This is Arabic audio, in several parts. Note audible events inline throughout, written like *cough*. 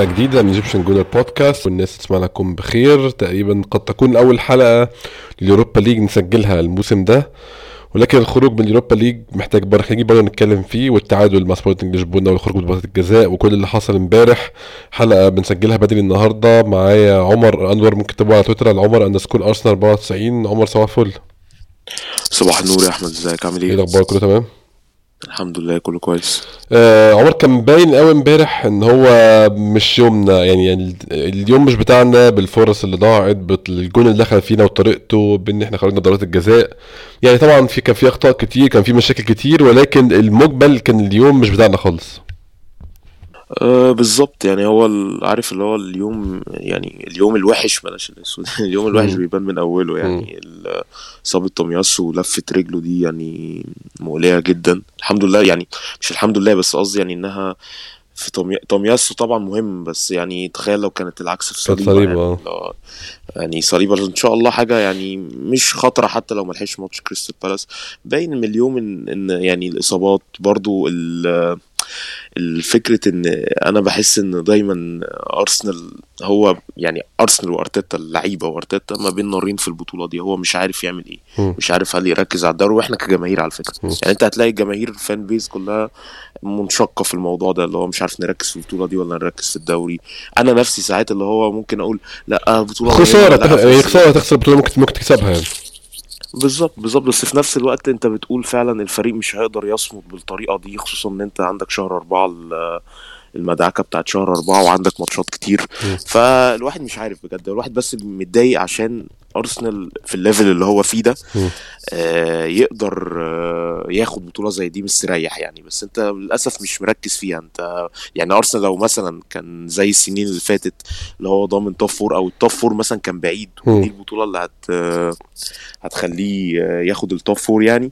حلقة جديدة من Egyptian Gooner Podcast والناس تسمع لكم بخير. تقريبا قد تكون أول حلقة لل Europa League نسجلها الموسم ده. ولكن الخروج من ال Europa League محتاج برضه محتاجين برضه نتكلم فيه والتعادل مع سبورتنج لشبونة والخروج من ضربات الجزاء وكل اللي حصل امبارح. حلقة بنسجلها بدري النهارده. معايا عمر أنور ممكن تتابعه على تويتر على عمر underscore Arsenal 94 عمر صباح الفل. صباح النور يا أحمد إزيك؟ عامل إيه؟ إيه؟ الأخبار؟ كله تمام؟ الحمد لله كله كويس. آه عمر كان باين قوي امبارح إن هو مش يومنا يعني, يعني اليوم مش بتاعنا بالفرص اللي ضاعت بالجون اللي دخل فينا وطريقته بإن إحنا خرجنا ضربات الجزاء. يعني طبعا في كان في أخطاء كتير كان في مشاكل كتير ولكن المجمل كان اليوم مش بتاعنا خالص. آه بالظبط يعني هو ال- عارف اللي هو اليوم يعني اليوم الوحش بلاش الأسود *laughs* اليوم الوحش مم. بيبان من أوله يعني ال- اصابة تومياسو ولفة رجله دي يعني مؤلمة جدا الحمد لله يعني مش الحمد لله بس قصدي يعني إنها في. تومياسو طبعا مهم بس يعني تخيل لو كانت العكس في كانت صليبة، يعني. لو- يعني صليبة إن شاء الله حاجة يعني مش خطرة حتى لو ملحقش ماتش كريستال بالاس باين من اليوم إن, إن يعني الإصابات برضو ال- الفكرة إن أنا بحس إن دايما أرسنال هو يعني أرسنال وأرتيتا اللعيبة وأرتيتا ما بين نارين في البطولة دي هو مش عارف يعمل إيه مم. مش عارف هل يركز على الدوري وإحنا كجماهير على فكرة مم. يعني أنت هتلاقي الجماهير ال fan base كلها منشقة في الموضوع ده اللي هو مش عارف نركز في البطولة دي ولا نركز في الدوري أنا نفسي ساعات اللي هو ممكن أقول لا بطولة خسارة خسارة تخسر بطوله ممكن ممكن تكسبها يعني بالظبط بالظبط بس في نفس الوقت انت بتقول فعلا الفريق مش هيقدر يصمد بالطريقة دي خصوصا ان انت عندك شهر ال- المدعكة بتاعت شهر أربعة وعندك ماتشات كتير. فالواحد مش عارف بجد الواحد بس متضايق عشان أرسنال في الليفل اللي هو فيه ده. آه يقدر آه ياخد بطولة زي دي مستريح يعني بس أنت للأسف مش مركز فيها أنت يعني أرسنال لو مثلا كان زي السنين اللي فاتت اللي هو ضامن top four أو ال top four مثلا كان بعيد. ودي البطولة اللي هت آه، هتخليه آه، ياخد ال top four يعني آه،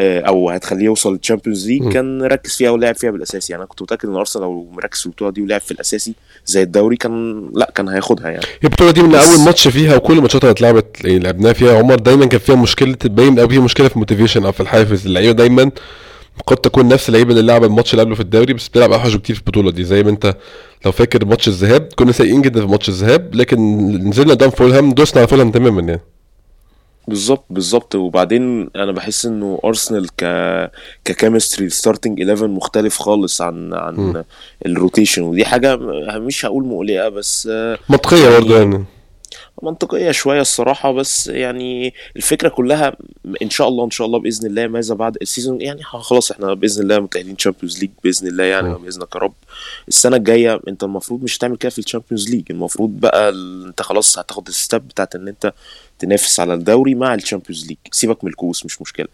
أو هتخليه يوصل لل Champions League. كان ركز فيها ولعب فيها بالأساسي. يعني أنا كنت متأكد إن أرسنال لو مركز في البطولة دي ولعب في الأساسي زي الدوري كان لا كان هياخدها يعني. البطولة دي من بس- أول ماتش فيها وكل الماتشات اللي اتلعبت لعبناها فيها عمر دايما كان فيها مشكلة باين قوي فيها مشكلة في ال motivation أو في الحافز اللعيبة دايما قد تكون نفس اللعيبة اللي لعب الماتش اللي قبله في الدوري بس بتلعب أوحش بكتير في البطولة دي. زي ما أنت لو فاكر ماتش الذهاب كنا سيئين جدا في ماتش الذهاب لكن نزلنا قدام فولهام دوسنا على فولهام تماما يعني. بالظبط بالظبط. وبعدين أنا بحس إنه ارسنال ك ك chemistry starting 11 مختلف خالص عن عن. ال rotation ودي حاجة مش هقول مقلقة بس منطقية برضه يعني. منطقية شوية الصراحة بس يعني الفكرة كلها إن شاء الله إن شاء الله بإذن الله ماذا بعد ال season يعني خلاص إحنا بإذن الله متأهلين Champions League بإذن الله يعني. بإذنك يا رب السنة الجاية أنت المفروض مش هتعمل كده في ال Champions League المفروض بقى أنت خلاص هتاخد ال step بتاعت إن أنت تنافس على الدوري مع ال Champions League سيبك من الكؤوس مش مشكلة.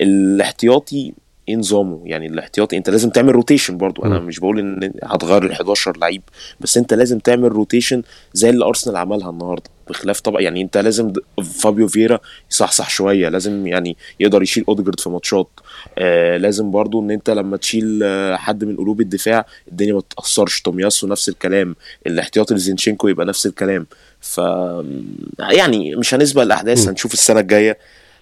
الاحتياطي إيه نظامه يعني الاحتياطي انت لازم تعمل rotation برضو. أنا. مش بقول إن هتغير ال 11 لعيب بس أنت لازم تعمل rotation زي اللي أرسنال عملها النهارده بخلاف طبعا يعني أنت لازم فابيو فيرا يصحصح شوية لازم يعني يقدر يشيل أوديجارد في ماتشات. آه لازم برضو إن أنت لما تشيل آه حد من قلوب الدفاع الدنيا ما تتاثرش تومياسو نفس الكلام الاحتياطي لزينشينكو يبقى نفس الكلام. ف يعني مش هنسبق الأحداث. هنشوف السنة الجاية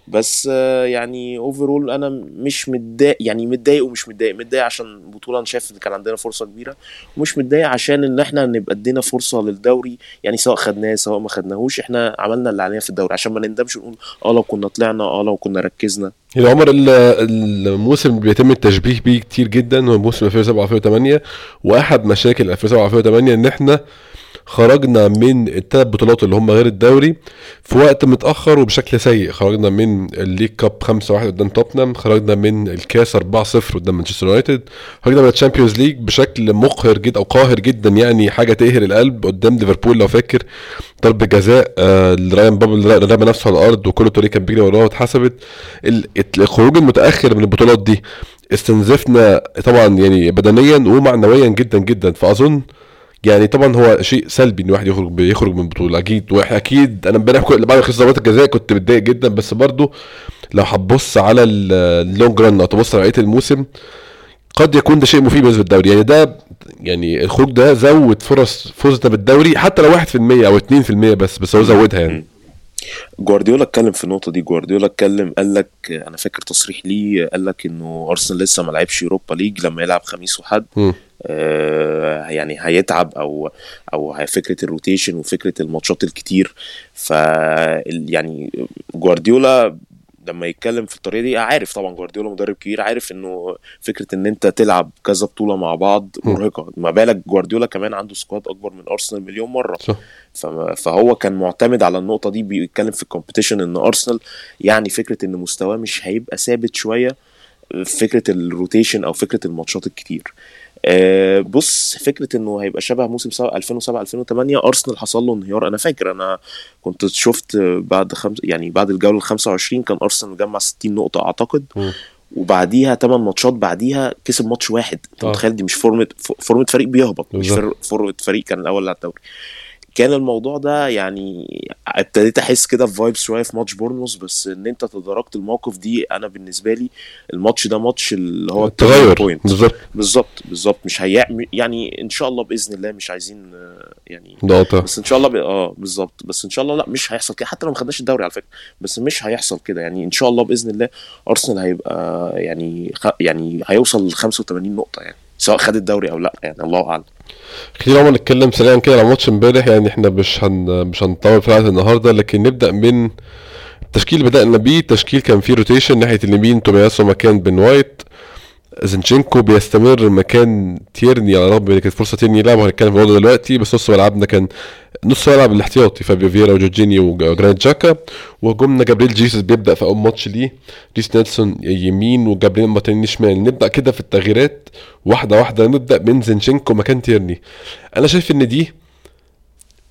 بس آه، يعني overall أنا مش متضايق يعني متضايق ومش متضايق. متضايق عشان البطوله أنا شايف إن كان عندنا فرصة كبيرة ومش متضايق عشان إن إحنا نبقى ادينا فرصة للدوري يعني سواء خدناه سواء ما خدناهوش إحنا عملنا اللي علينا في الدوري. عشان ما نندمش ونقول آه لو كنا طلعنا آه لو كنا ركزنا. يعني عمر ال- الموسم بيتم التشبيه بيه كتير جدا هو موسم 2007 2008 واحد مشاكل 2007 2008 إن إحنا خرجنا من الثلاث بطولات اللي هم غير الدوري في وقت متأخر وبشكل سيء. خرجنا من الليج كاب 5-1 قدام توتنهام خرجنا من الكاس 4-0 قدام مانشستر يونايتد خرجنا من ال Champions League بشكل مقهر جدا أو قاهر جدا يعني حاجة تقهر القلب قدام ليفربول لو فاكر. ضربة جزاء آه رايان بابل رمى نفسه على الأرض وكأن طريق كان بيجري وراه واتحسبت. ال- الخروج المتأخر من البطولات دي استنزفنا طبعا يعني بدنيا ومعنويا جدا جدا. فأظن يعني طبعا هو شيء سلبي إن الواحد يخرج يخرج من بطولة. أكيد أكيد أنا امبارح بعد خسارة ضربات الجزاء كنت متضايق جدا بس برضو لو هتبص على ال- ال long run أو تبص على بقية الموسم قد يكون ده شيء مفيد بالنسبة للدوري. يعني ده يعني الخروج ده زود فرص فوزنا بالدوري حتى لو 1% أو 2% بس بس هو زودها يعني. جوارديولا اتكلم في النقطة دي. جوارديولا اتكلم قال لك أنا فاكر تصريح ليه قال لك إنه أرسنال لسه ما لعبش Europa League لما يلعب خميس وحد. يعني هيتعب أو أو فكرة ال rotation وفكرة الماتشات الكتير. ف يعني جوارديولا لما يتكلم في الطريقة دي عارف طبعا جوارديولا مدرب كبير عارف إنه فكرة إن أنت تلعب كذا بطولة مع بعض. مرهقة. ما بالك جوارديولا كمان عنده squad أكبر من أرسنال مليون مرة. صح. فهو كان معتمد على النقطة دي بيتكلم في ال competition إن أرسنال يعني فكرة إن مستواه مش هيبقى ثابت شوية فكرة ال rotation أو فكرة الماتشات الكتير. آه، بص فكرة إنه هيبقى شبه موسم سبعة- 2007 2008 أرسنال حصل له انهيار. أنا فاكر أنا كنت شفت بعد خمس يعني بعد الجولة ال 25 كان أرسنال مجمع 60 نقطة أعتقد. مم. وبعديها 8 ماتشات بعديها كسب ماتش واحد. أنت آه. متخيل؟ دي مش form فورمة فريق بيهبط مش فورمة فريق كان الأول على الدوري. كان الموضوع ده يعني ابتديت احس كده في vibes شوية في ماتش بورنموث بس ان انت تداركت الموقف دي أنا بالنسبة لي الماتش ده ماتش اللي هو تغير. point بالظبط. بالظبط بالظبط. مش هي يعني إن شاء الله بإذن الله مش عايزين يعني نقطة. بس إن شاء الله ب... آه بالظبط. بس إن شاء الله لأ مش هيحصل كده. حتى لو ما خدناش الدوري على فكرة بس مش هيحصل كده. يعني إن شاء الله بإذن الله أرسنال هيبقى يعني خ... يعني هيوصل ل 85 نقطة يعني. سواء خد الدوري أو لا يعني الله أعلم. خلينا عمر نتكلم سريعا كده على ماتش امبارح يعني إحنا مش هن مش هنطول في النهارده لكن نبدأ من التشكيل بدأنا بيه. التشكيل كان فيه rotation ناحية اليمين تومياسو مكان بن وايت. زنشينكو بيستمر مكان تيرني على الرغم إن كانت فرصة تيرني يلعب وهنتكلم في الموضوع دلوقتي بس نص ملعبنا كان نص ملعب الاحتياطي فابيو فيرا وجورجينيو وجرانيت جاكا وهجومنا جابريل جيسوس بيبدأ في أول ماتش ليه ريس نيلسون يمين وجابريل مارتيني شمال. نبدأ كده في التغييرات واحدة واحدة نبدأ من زنشينكو مكان تيرني. أنا شايف إن دي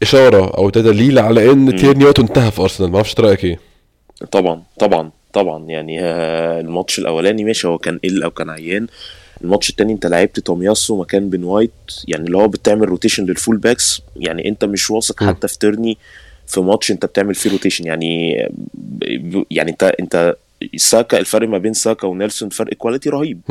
إشارة أو ده دليل على إن تيرني وقته انتهى في أرسنال. ما أعرفش رأيك إيه؟ طبعا طبعا. طبعا يعني آه، الماتش الأولاني ماشي هو كان ال أو كان عيان الماتش التاني أنت لعبت تومياسو مكان بن وايت يعني اللي هو بتعمل rotation لل full backs يعني أنت مش واثق. حتى في تيرني في ماتش أنت بتعمل فيه rotation يعني يعني أنت أنت ساكا الفرق ما بين ساكا ونيلسون فرق quality رهيب.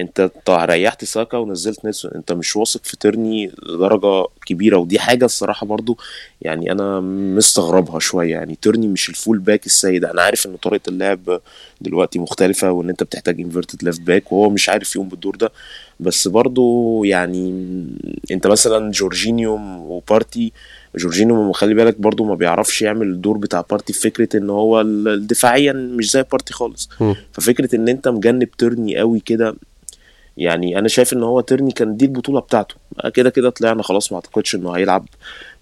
انت ريحت ساكا ونزلت نيلسون. انت مش واثق في تيرني لدرجة كبيرة ودي حاجة الصراحة برضو يعني أنا مستغربها شوية. يعني تيرني مش ال full back السيئ. أنا عارف إن طريقة اللعب دلوقتي مختلفة وإن أنت بتحتاج inverted left back وهو مش عارف يقوم بالدور ده. بس برضو يعني أنت مثلا جورجينيو وبارتي جورجينيو خلي بالك برضو ما بيعرفش يعمل الدور بتاع بارتي. فكرة إن هو دفاعيا مش زي بارتي خالص. مم. ففكرة إن أنت مجنب تيرني قوي كده يعني أنا شايف إن هو تيرني كان دي البطولة بتاعته. كده كده طلعنا خلاص ما أعتقدش إنه هيلعب.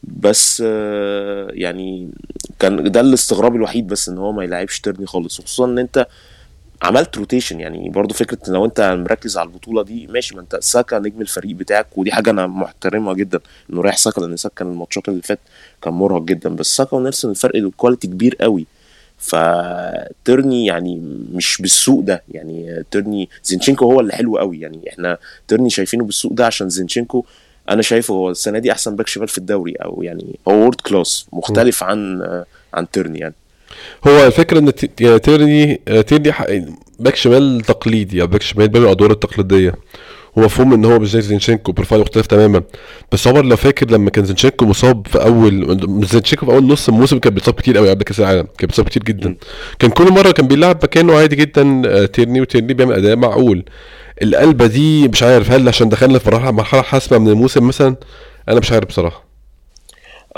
بس آه، يعني كان ده الاستغراب الوحيد بس إن هو ما يلعبش تيرني خالص. وخصوصا إن أنت عملت rotation يعني برضو فكرة لو أنت مركز على البطولة دي ماشي ما أنت ساكا نجم الفريق بتاعك. ودي حاجة أنا محترمها جدا إنه ريح ساكا لأن ساكا الماتشات اللي فات كان مرهق جدا. بس ساكا ونيلسون الفرق ال quality كبير قوي. فتيرني يعني مش بالسوء ده. يعني تيرني زينشينكو هو اللي حلو قوي. يعني إحنا تيرني شايفينه بالسوء ده عشان زينشينكو. أنا شايفه هو السنة دي احسن back شمال في الدوري أو يعني هو world class مختلف عن عن تيرني يعني. هو الفكرة إن ت- يعني تيرني تيرني back شمال تقليدي أو back شمال بيعمل الادوار التقليدية. ومفهوم إن هو مش زي زينشينكو profile مختلف تماما. بس عمر لو فاكر لما كان زينشينكو مصاب في أول زينشينكو في أول نص الموسم كان بيتصاب كتير قوي قبل كأس العالم كان بيتصاب كتير جدا. كان كل مرة كان بيلعب مكانه عادي جدا آه، تيرني وتيرني بيعمل أداء معقول. القلبة دي مش عارف هل عشان دخلنا في مرحلة مرحلة حاسمة من الموسم مثلا؟ أنا مش عارف بصراحة.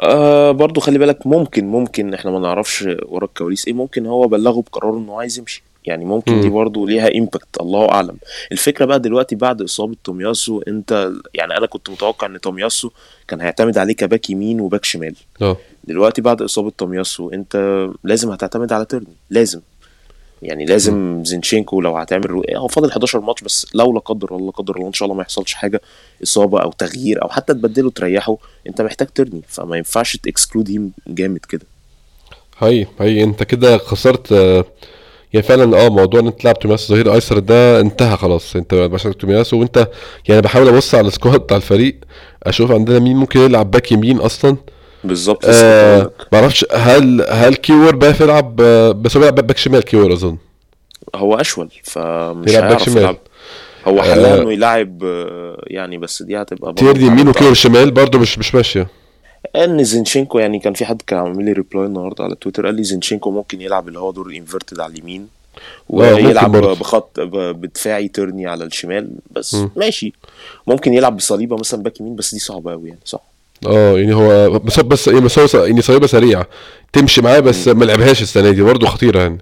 آه برضو خلي بالك ممكن ممكن إحنا ما نعرفش ورا الكواليس إيه ممكن هو بلغه بقراره إنه عايز يمشي. يعني ممكن مم. دي برضو ليها impact الله أعلم. الفكرة بقى دلوقتي بعد إصابة تومياسو أنت يعني أنا كنت متوقع إن تومياسو كان هيعتمد عليه ك back يمين و back شمال. آه. دلوقتي بعد إصابة تومياسو أنت لازم هتعتمد على تيرني لازم. يعني لازم زينشينكو لو هتعمل. هو فاضل 11 ماتش بس لو لا قدر الله لا قدر الله إن شاء الله ما يحصلش حاجة إصابة أو تغيير أو حتى تبدله تريحه أنت محتاج تيرني فما ينفعش ت exclude him جامد كده. هاي هاي أنت كده خسرت آه، يعني فعلا آه موضوع إن أنت تلعب تومياسو ظهير أيسر ده انتهى خلاص أنت مبقاش عندك تومياسو وأنت يعني بحاول أبص على ال squad بتاع الفريق أشوف عندنا مين ممكن يلعب back يمين أصلا بالظبط آه هقولك. معرفش هل هل كيور بقى يلعب آه، بس هو بيلعب back شمال كيور أظن هو أشول فمش يلعب back شمال. يلعب هو حلها آه. انه يلاعب آه، يعني بس دي هتبقى تيرني يمين وكيور شمال برضه مش مش ماشية ان زينشينكو يعني كان في حد كان عامل لي reply النهارده على تويتر قال لي زينشينكو ممكن يلعب اللي هو دور ال inverted على اليمين ممكن ويلعب. بخط بدفاعي تيرني على الشمال بس مم. ماشي ممكن يلعب بصليبة مثلا back يمين بس دي صعبة قوي يعني صح آه يعني هو بس بس يعني بس هو يعني صليبة سريعة تمشي معاه بس ما لعبهاش السنة دي برضه خطيرة يعني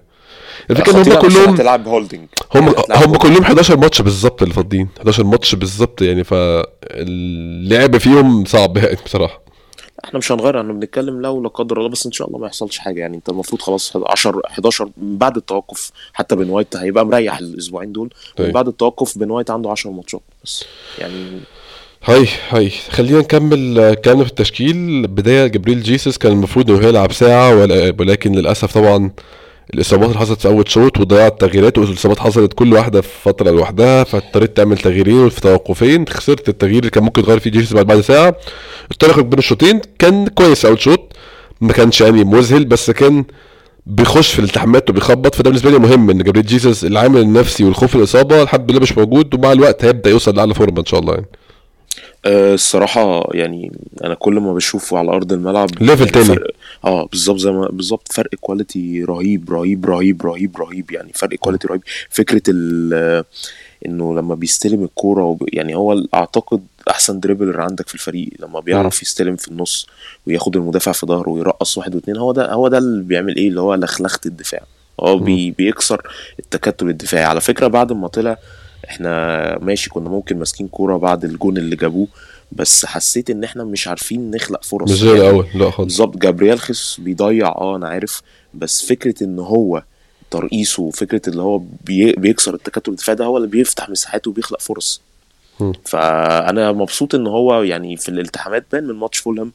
الفكرة إن هم كلهم هتلعب هولدنج هم هتلعب هم. كلهم 11 ماتش بالظبط اللي فاضيين 11 ماتش بالظبط يعني فاللعب فيهم صعب يعني بصراحة إحنا مش هنغير إحنا بنتكلم لو لا قدر الله بس إن شاء الله ما يحصلش حاجة. يعني أنت المفروض خلاص 10 11 من بعد التوقف حتى بن وايت هيبقى مريح الأسبوعين دول من طيب. بعد التوقف بن وايت عنده 10 ماتشات بس. يعني هاي هاي. خلينا نكمل كلامنا في التشكيل. بداية جبريل جيسس كان المفروض إنه يلعب ساعة ولا- ولكن للأسف طبعا الإصابات اللي حصلت في أول شوط وضيعت تغييرات والإصابات حصلت كل واحدة في فترة لوحدها فاضطريت تعمل تغييرين في توقفين. خسرت التغيير اللي كان ممكن تغير فيه جيسس بعد بعد ساعة. اضطر يخرج بين الشوطين كان كويس أول شوط ما كانش يعني مذهل بس كان بيخش في الالتحامات وبيخبط. فده بالنسبة لي مهم إن جبريل جيسس العامل النفسي والخوف الإصابة الحمد لله مش موجود ومع الوقت هيبدأ يوصل لأعلى فورمة إن شاء الله يعني. أه الصراحة يعني أنا كل ما بشوفه على أرض الملعب level يعني تاني. فرق آه بالظبط زي ما بالظبط فرق quality رهيب رهيب رهيب رهيب رهيب يعني فرق quality رهيب. فكرة ال إنه لما بيستلم الكورة وب... يعني هو أعتقد أحسن dribbler عندك في الفريق لما بيعرف يستلم في النص وياخد المدافع في ظهره ويرقص واحد واثنين هو ده هو ده اللي بيعمل إيه؟ اللي هو لخلخة الدفاع. هو بي... بيكسر التكتل الدفاعي. على فكرة بعد ما طلع إحنا ماشي كنا ممكن ماسكين كورة بعد الجون اللي جابوه بس حسيت إن إحنا مش عارفين نخلق فرص. مش زي يعني الأول لا خالص. بالظبط جابريال خيسوس بيضيع آه أنا عارف بس فكرة إن هو ترقيصه وفكرة اللي هو بي بيكسر التكتل الدفاعي ده هو اللي بيفتح مساحات وبيخلق فرص. مم. فأنا مبسوط إن هو يعني في الالتحامات بان من ماتش فولهام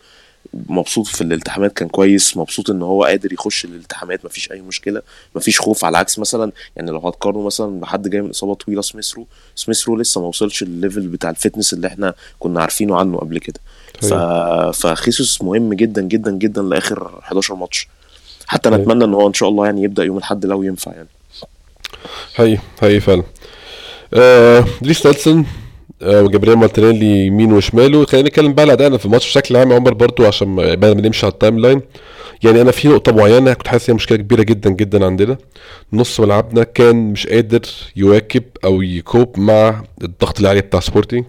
مبسوط في الالتحامات كان كويس مبسوط إن هو قادر يخش الالتحامات مفيش أي مشكلة مفيش خوف على عكس مثلا يعني لو هتقارنه مثلا بحد جاي من إصابة طويلة سميث رو سميث رو لسه ما وصلش للل level بتاع ال fitness اللي إحنا كنا عارفينه عنه قبل كده. ف... فخيسوس مهم جدا جدا جدا لآخر 11 ماتش. حتى أنا طيب. اتمنى إن هو إن شاء الله يعني يبدأ يوم الأحد لو ينفع يعني. هي هي فعلا. آه نيلسون؟ آه وجابريل مارتينيلي يمين وشماله. خلينا نتكلم بقى على في الماتش بشكل عام عمر برضو عشان ما ما نمشي على ال timeline. يعني أنا في نقطة معينة كنت حاسس هي مشكلة كبيرة جدا جدا عندنا. نص ملعبنا كان مش قادر يواكب أو ي cope مع الضغط العالي بتاع سبورتنج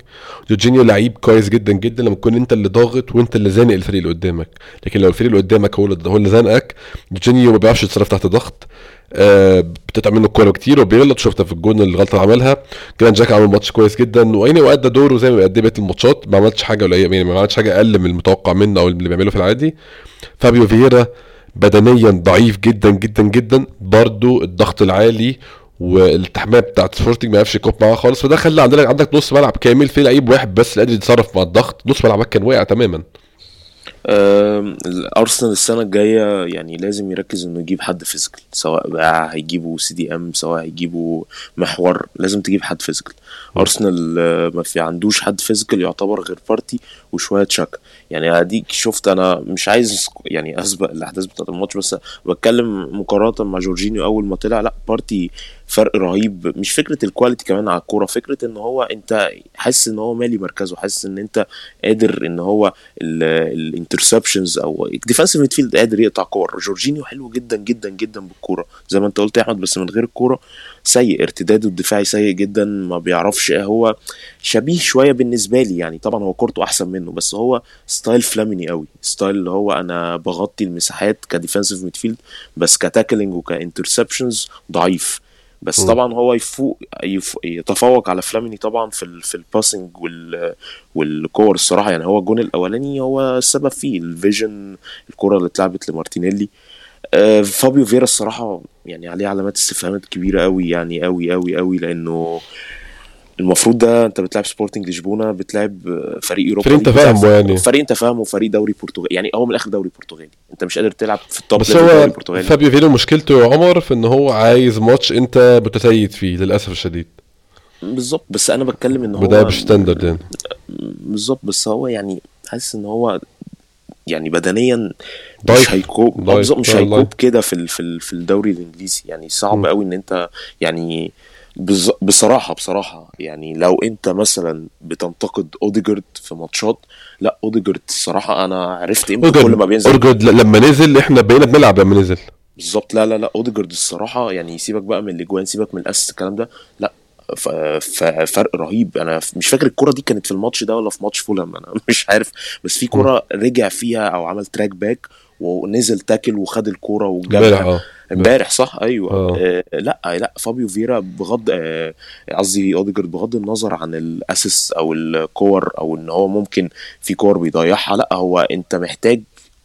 جورجينيو لعيب كويس جدا جدا. لما تكون أنت اللي ضاغط وأنت اللي زانق الفريق اللي قدامك. لكن لو الفريق اللي قدامك هو اللي هو اللي زانقك جورجينيو ما بيعرفش يتصرف تحت ضغط. آه بتتعب منه الكورة كتير وبيغلط. شفت في الجون الغلطه اللي عملها. جرانيت تشاكا عمل ماتش كويس جدا. وعيني وادى دوره زي ما بيأدي بقية الماتشات. ما عملش حاجة قليلة يعني ما عملش حاجة أقل من المتوقع منه أو اللي بيعمله في العادي. فابيو فييرا بدنيا ضعيف جدا جدا جدا. برضو الضغط العالي والتحميه بتاعت سبورتنج ما عرفش ي cope معاها خالص. فده خلى عندك عندك نص ملعب كامل في لعيب واحد بس اللي قادر يتصرف مع الضغط. نص ملعبك كان واقع تماما. آم، الارسنال السنة الجاية يعني لازم يركز إنه يجيب حد physical سواء بقى هيجيبوا CDM سواء هيجيبوا محور لازم تجيب حد physical. أرسنال آه، ما في عندوش حد physical يعتبر غير بارتي وشوية تشاكا يعني اديك شفت أنا مش عايز يعني أسبق الأحداث بتاعت الماتش بس بتكلم مقارنة مع جورجينيو أول ما طلع لأ بارتي فرق رهيب مش فكرة ال quality كمان على الكورة فكرة إن هو أنت حاسس إن هو مالي مركزه حاسس إن أنت قادر إن هو ال interceptions أو defensive midfield قادر يقطع كور. جورجينيو حلو جدا جدا جدا بالكورة زي ما أنت قلت يا أحمد بس من غير الكورة سيء ارتداده الدفاعي سيء جدا ما بيعرفش هو شبيه شوية بالنسبة لي يعني. طبعا هو كورته أحسن منه بس هو ستايل فلاميني قوي ستايل اللي هو أنا بغطي المساحات ك defensive midfield بس ك tackling و interceptions ضعيف. بس. طبعا هو يفوق يف... يتفوق على فلاميني طبعا في ال... في ال passing وال... والكور الصراحة. يعني هو الجون الأولاني هو السبب فيه ال vision الكرة اللي اتلعبت لمارتينيلي. آه فابيو فيرا الصراحة يعني عليه علامات استفهامات كبيرة قوي يعني قوي قوي قوي لأنه المفروض ده أنت بتلعب سبورتنج لشبونه بتلعب فريق اوروبا فريق انت فاهمه يعني. فريق انت فاهمه فريق دوري برتغالي. يعني هو من الآخر دوري برتغالي. أنت مش قادر تلعب في ال top بس هو فابيو فيرو مشكلته يا عمر في إن هو عايز ماتش أنت متسيد فيه للأسف الشديد. بالظبط. بس أنا بتكلم إن هو وده مش standard يعني. بالظبط. بس هو يعني حاسس إن هو يعني بدنيا ضعيف. مش هي cope مش. هي cope كده في في ال- في الدوري الإنجليزي يعني صعب. قوي إن أنت يعني بز... بصراحة بصراحة يعني لو أنت مثلا بتنتقد أوديجارد في ماتشات لا أوديجارد الصراحة أنا عرفت قيمته كل ما بينزل أوديجارد لما نزل إحنا بقينا بنلعب لما نزل بالظبط لا لا لا أوديجارد الصراحة يعني سيبك بقى من الأجوان سيبك من ال assist الكلام ده لا. فرق رهيب. أنا مش فاكر الكرة دي كانت في الماتش ده ولا في ماتش فولهام أنا *laughs* مش عارف. بس في كرة رجع فيها أو عمل track back ونزل tackle وخد امبارح وجابها آه. امبارح صح؟ أيوه. آه. آه لأ لأ فابيو فيرا بغض آه، قصدي أوديجارد بغض النظر عن ال assist أو الكور أو إن هو ممكن في كور بيضيعها لأ هو أنت محتاج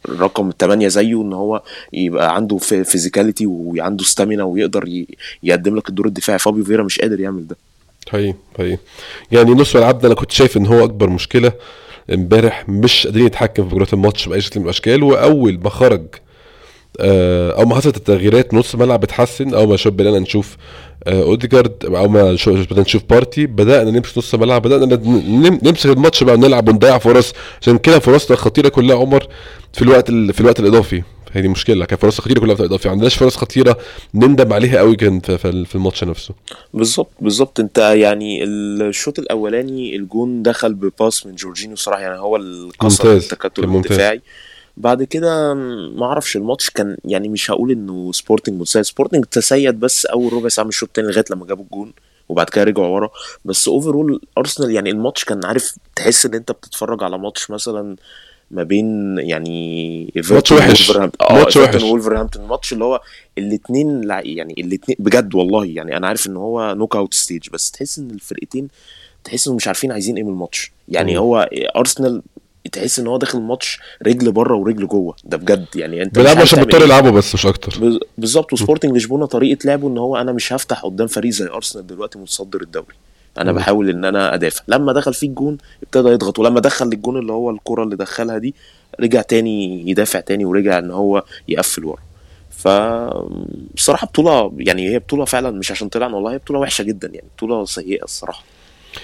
رقم 8 زيه إن هو يبقى عنده physicality وعنده stamina ويقدر يقدم لك الدور الدفاعي. فابيو فيرا مش قادر يعمل ده. حقيقي حقيقي يعني نص ملعب ده أنا كنت شايف إن هو أكبر مشكلة امبارح مش قادرين يتحكم في مجريات الماتش بأي شكل من الأشكال وأول ما خرج أو ما حصلت التغييرات نص ملعب اتحسن أو ما شوف بدأنا نشوف آه، أوديجارد أو ما بدأنا نشوف بارتي بدأنا نمسك نص ملعب بدأنا نمسك الماتش بقى ونلعب ونضيع فرص. عشان كده فرصنا الخطيره كلها عمر في الوقت ال- في الوقت الإضافي. هي مشكلة كان فرص خطيرة كلها في الوقت الإضافي. ما عندناش فرص خطيرة نندم عليها قوي كان في, الماتش نفسه. بالظبط بالظبط. انت يعني الشوط الأولاني الجون دخل ب pass من جورجينيو صراحة يعني هو اللي كسر التكتل كان ممتاز. بعد كده ما أعرفش الماتش كان يعني مش هقول إنه سبورتنج متسيد سبورتنج تسيد بس أول ربع ساعة من الشوط الثاني لغاية لما جابوا الجون وبعد كده رجعوا ورا بس overall أرسنال يعني الماتش كان عارف تحس إن أنت بتتفرج على ماتش مثلا ما بين يعني ايفرتون وحش. ماتش وحش. وولفرهامبتون الماتش اللي هو الاثنين يعني الاثنين بجد والله يعني أنا عارف إن هو knockout stage بس تحس إن الفرقتين تحس إنهم مش عارفين عايزين إيه من الماتش يعني مم. هو ارسنال تحس إن هو داخل الماتش رجل بره ورجل جوه. ده بجد يعني أنت عارف عشان بيضطروا إيه. يلعبوا بس مش أكتر. بالظبط. وسبورتنج لشبونة طريقة لعبه إن هو أنا مش هفتح قدام فريق زي أرسنال دلوقتي متصدر الدوري. أنا مم. بحاول إن أنا أدافع. لما دخل فيه الجون ابتدى يضغط ولما دخل الجون اللي هو الكرة اللي دخلها دي رجع تاني يدافع تاني ورجع إن هو يقفل ورا. ف بصراحة بطولة يعني هي بطولة فعلا مش عشان طلعنا والله هي بطولة وحشة جدا يعني. بطولة سيئة الصراحة.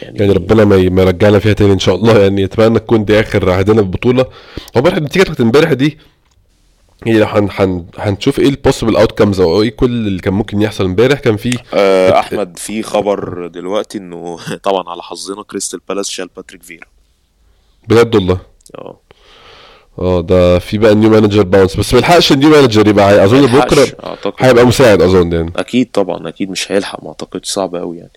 يعني ربنا ما يرجعنا فيها تاني إن شاء الله. يعني أتمنى تكون دي آخر عهدنا بالبطوله هو امبارح النتيجة بتاعت امبارح دي يعني لو هن هن هنشوف إيه ال possible outcomes أو إيه كل اللي كان ممكن يحصل امبارح. كان في آه، أحمد في خبر دلوقتي إنه *laughs* طبعا على حظنا كريستال بالاس شال باتريك فيرا. بجد والله؟ آه. آه ده في بقى new manager bounce بس ما يلحقش ال new manager يبقى أظن بكرة هيبقى مساعد أظن يعني. أكيد طبعا أكيد مش هيلحق ما أعتقدش. صعب قوي يعني.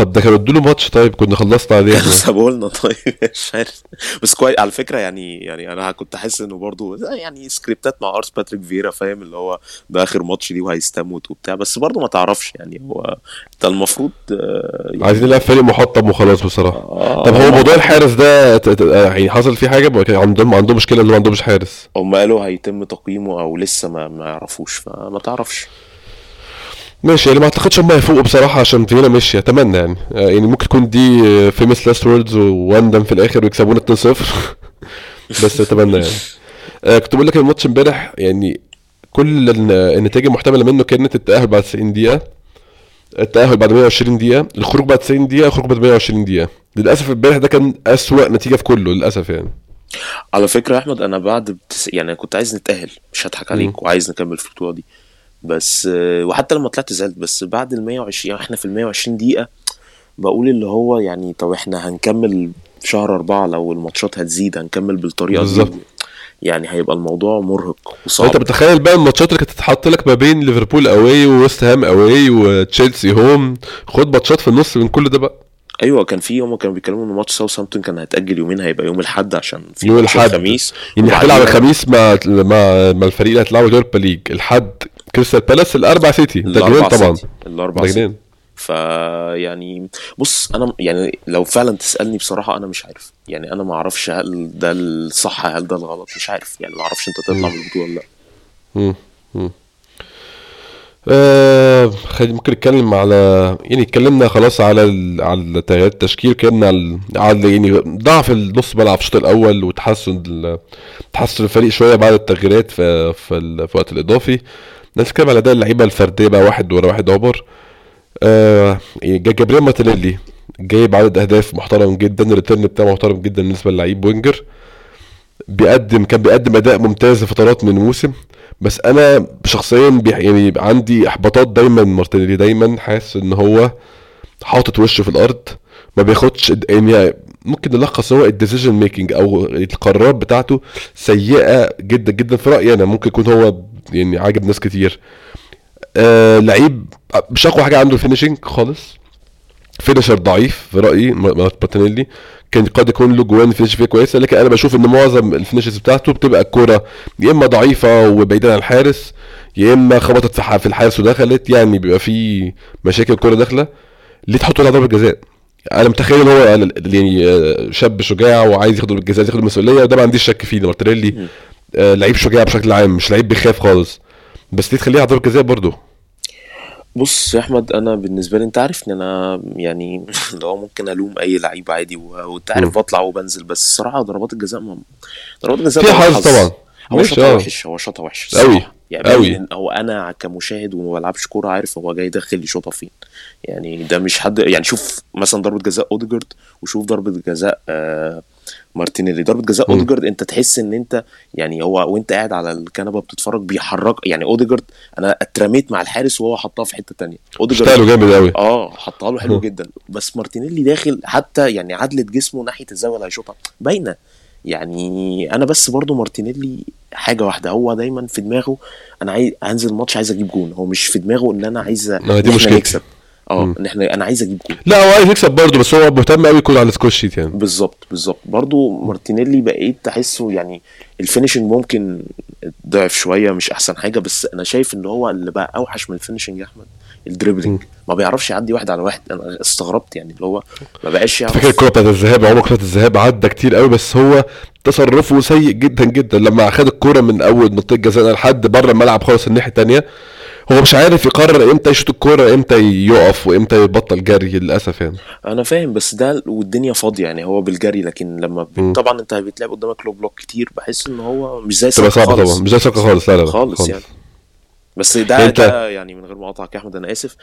طب ده كانوا ادوا ماتش طيب كنا خلصنا عليه. إحنا سابوا لنا طيب. مش عارف. بس كويس على فكرة يعني يعني أنا كنت حاسس إنه برضو يعني سكريبتات مع أرس باتريك فيرا فاهم؟ اللي هو ده آخر ماتش ليه وهيستموت وبتاع. بس برضو ما تعرفش يعني هو انت المفروض يعني عايزين نلعب فريق محطم وخلاص بصراحة. آه، طب هو موضوع الحارس ده يعني حصل فيه حاجة؟ عندهم عندهم مشكلة ان ما عندهمش حارس. هم قالوا هيتم تقييمه أو لسه ما ما يعرفوش فما تعرفش. ماشي يعني ما أعتقدش هم هيفوقوا بصراحة عشان فينا مشي أتمنى يعني. آه، يعني ممكن تكون دي famous last words واندم في الآخر ويكسبونا 2-0 *laughs* بس أتمنى يعني. آه، كنت بقول لك الماتش امبارح يعني كل الن- النتائج المحتملة منه كانت التأهل بعد 90 دقيقة. التأهل بعد 120 دقيقة. الخروج بعد 90 دقيقة الخروج بعد 120 دقيقة. للأسف امبارح ده كان أسوأ نتيجة في كله للأسف يعني. على فكرة يا أحمد أنا بعد بتس... يعني كنت عايز نتأهل مش هضحك عليك وعايز نكمل في البطولة دي. بس آه، وحتى لما طلعت زعلت بس بعد ال 120 يعني إحنا في ال 120 دقيقة بقول اللي هو يعني طب إحنا هنكمل في شهر أربعة لو الماتشات هتزيد هنكمل بالطريقة بالظبط. دي يعني هيبقى الموضوع مرهق أنت وصعب بتخيل بقى الماتشات اللي كانت تتحط لك ما بين ليفربول away وويست هام away وتشيلسي home؟ خد ماتشات في النص من كل ده بقى. أيوه كان في يوم كانوا بيتكلموا إن ماتش ساوثهامبتون كان هيتأجل يومين هيبقى يوم الأحد عشان في يوم الأحد. الخميس. يعني هتلعب الخميس مع مع مع الفريق اللي هتلعبه يوروبا ليج. الحد كريستال بالاس الأربع سيتي ده جنان طبعا. ده سيتي. فيعني بص أنا يعني لو فعلا تسألني بصراحة أنا مش عارف. يعني أنا ما أعرفش هل ده الصح هل ده الغلط مش عارف. يعني ما أعرفش أنت تطلع من البطولة ولا لأ. آه ممكن نتكلم على يعني اتكلمنا خلاص على ال... على تغييرات التشكيل اتكلمنا على على يعني ضعف النص ملعب في الشوط الأول وتحسن ال... تحسن الفريق شوية بعد التغييرات في في, ال... في الوقت الإضافي. نتكلم على اداء اللعيبة الفردية بقى واحد ورا واحد عمر. آه جا- جابريل مارتينيلي جايب عدد أهداف محترم جدا ال return بتاعه محترم جدا بالنسبة للعيب winger. بيقدم كان بيقدم أداء ممتاز لفترات من الموسم. بس أنا شخصيا يعني عندي إحباطات دايما مارتينيلي دايما حاسس إن هو حاطط وشه في الأرض. ما بياخدش يعني ممكن نلخص هو ال decision making أو القرارات بتاعته سيئة جدا جدا في رأيي أنا. ممكن يكون هو يعني عاجب ناس كتير. آه لعيب مش أقوى حاجة عنده ال finishing خالص. finisher ضعيف في رأيي مارتينيلي كان قد يكون له جوان finish فيها كويسة لكن أنا بشوف إن معظم ال finishes بتاعته بتبقى الكورة يا إما ضعيفة وبعيده عن الحارس يا إما خبطت في الحارس ودخلت يعني بيبقى في مشاكل الكورة داخلة. ليه تحط له ضربة جزاء؟ أنا متخيل إن هو يعني آه، شاب شجاع وعايز ياخد ضربه جزاء ياخد المسؤولية وده ما عنديش شك فيه مارتينيلي آه، لعيب شجاع بشكل عام مش لعيب بيخاف خالص بس ليه تخليه على ضربه جزاء برضه بص يا أحمد أنا بالنسبة لي أنت عارف ان أنا يعني *laughs* لو ممكن ألوم أي لعيب عادي وأنت عارف. بطلع وبنزل بس الصراحة ضربات الجزاء ما ضربات الجزاء فيها حظ. طبعا هو شاطها آه. وحش هو شاطها وحش. الصراحة. يعني هو أنا كمشاهد وما بلعبش كورة عارف هو جاي داخل يشوطها فين يعني ده مش حد يعني شوف مثلا ضربة جزاء أوديجارد وشوف ضربة جزاء آه مارتينيلي. ضربة جزاء. أوديجارد أنت تحس إن أنت يعني هو وأنت قاعد على الكنبة بتتفرج بيحرك يعني أوديجارد أنا اترميت مع الحارس وهو حطها في حتة تانية. أوديجارد جامد قوي آه حطها له حلو جدا. بس مارتينيلي داخل حتى يعني عدلة جسمه ناحية الزاوية اللي هيشوطها باينة. يعني أنا بس برضو مارتينيلي حاجة واحدة هو دايما في دماغه أنا عايز هنزل الماتش عايز أجيب جون هو مش في دماغه إن أنا عايز ما إن إحنا. نكسب. آه. ان إحنا أنا عايز أجيب جون لا هو عايز يكسب برضه بس هو مهتم قوي يكون على ال score sheet يعني. بالظبط بالظبط. برضو مارتينيلي بقيت تحسه يعني ال finishing ممكن ضعف شوية مش أحسن حاجة بس أنا شايف إن هو اللي بقى أوحش من ال finishing يا أحمد ال dribbling. ما بيعرفش يعدي واحد على واحد. أنا استغربت يعني اللي هو ما بقاش يعرف. فاكر الكوره بتاعت الذهاب؟ عمر بتاعت الذهاب عدى كتير قوي بس هو تصرفه سيء جدا جدا. لما خد الكوره من أول منطقه جزاء لحد بره الملعب خالص الناحية الثانية هو مش عارف يقرر إمتى يشوط الكورة إمتى يقف وامتى يبطل جري للأسف يعني. أنا فاهم بس ده والدنيا فاضية يعني هو بالجري لكن لما ب... طبعا أنت بتلعب قدامك لو block كتير بحس إن هو مش زي ساكا خالص. طبعا مش زي ساكا خالص لا لا لا خالص يعني. بس ده يعني انت- ده يعني من غير ما اقطعك يا أحمد أنا آسف.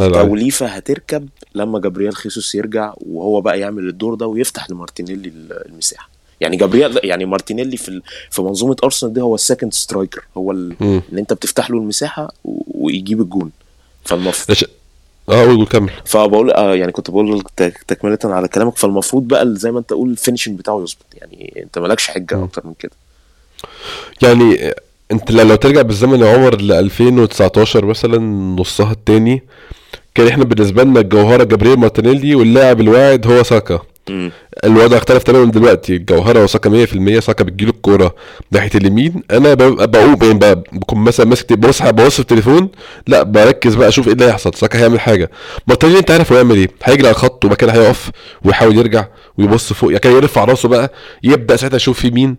التوليفة هتركب لما جابرييل خيسوس يرجع وهو بقى يعمل الدور ده ويفتح لمارتينيلي ال- المساحة. يعني جابرييل يعني مارتينيلي في في منظومة أرسنال دي هو ال second striker هو ال- مم. ان انت بتفتح له المساحة ويجيب الجون فالمفروض آه قول قول كمل فبقول آه يعني كنت بقول تك- تكملة على كلامك فالمفروض بقى زي ما انت تقول ال finishing بتاعه يظبط يعني انت مالكش حجة. أكتر من كده يعني انت لو ترجع بالزمن يا عمر ل 2019 مثلا نصها التاني كان إحنا بالنسبة لنا الجوهره جابرييل مارتينيلي واللاعب الواعد هو ساكا. الوضع اختلف تماما دلوقتي. الجوهره وساكا 100% ساكا بتجيله الكورة. ناحية اليمين أنا بقوم يعني بكون مثلا ماسك ببص ببص في التليفون لا بركز بقى أشوف إيه اللي هيحصل. ساكا هيعمل حاجة. مارتينيلي أنت عارف هو يعمل إيه. هيجري على الخط وبعد كده هيقف ويحاول يرجع ويبص فوق. يعني كده يرفع راسه بقى يبدأ ساعتها يشوف في مين.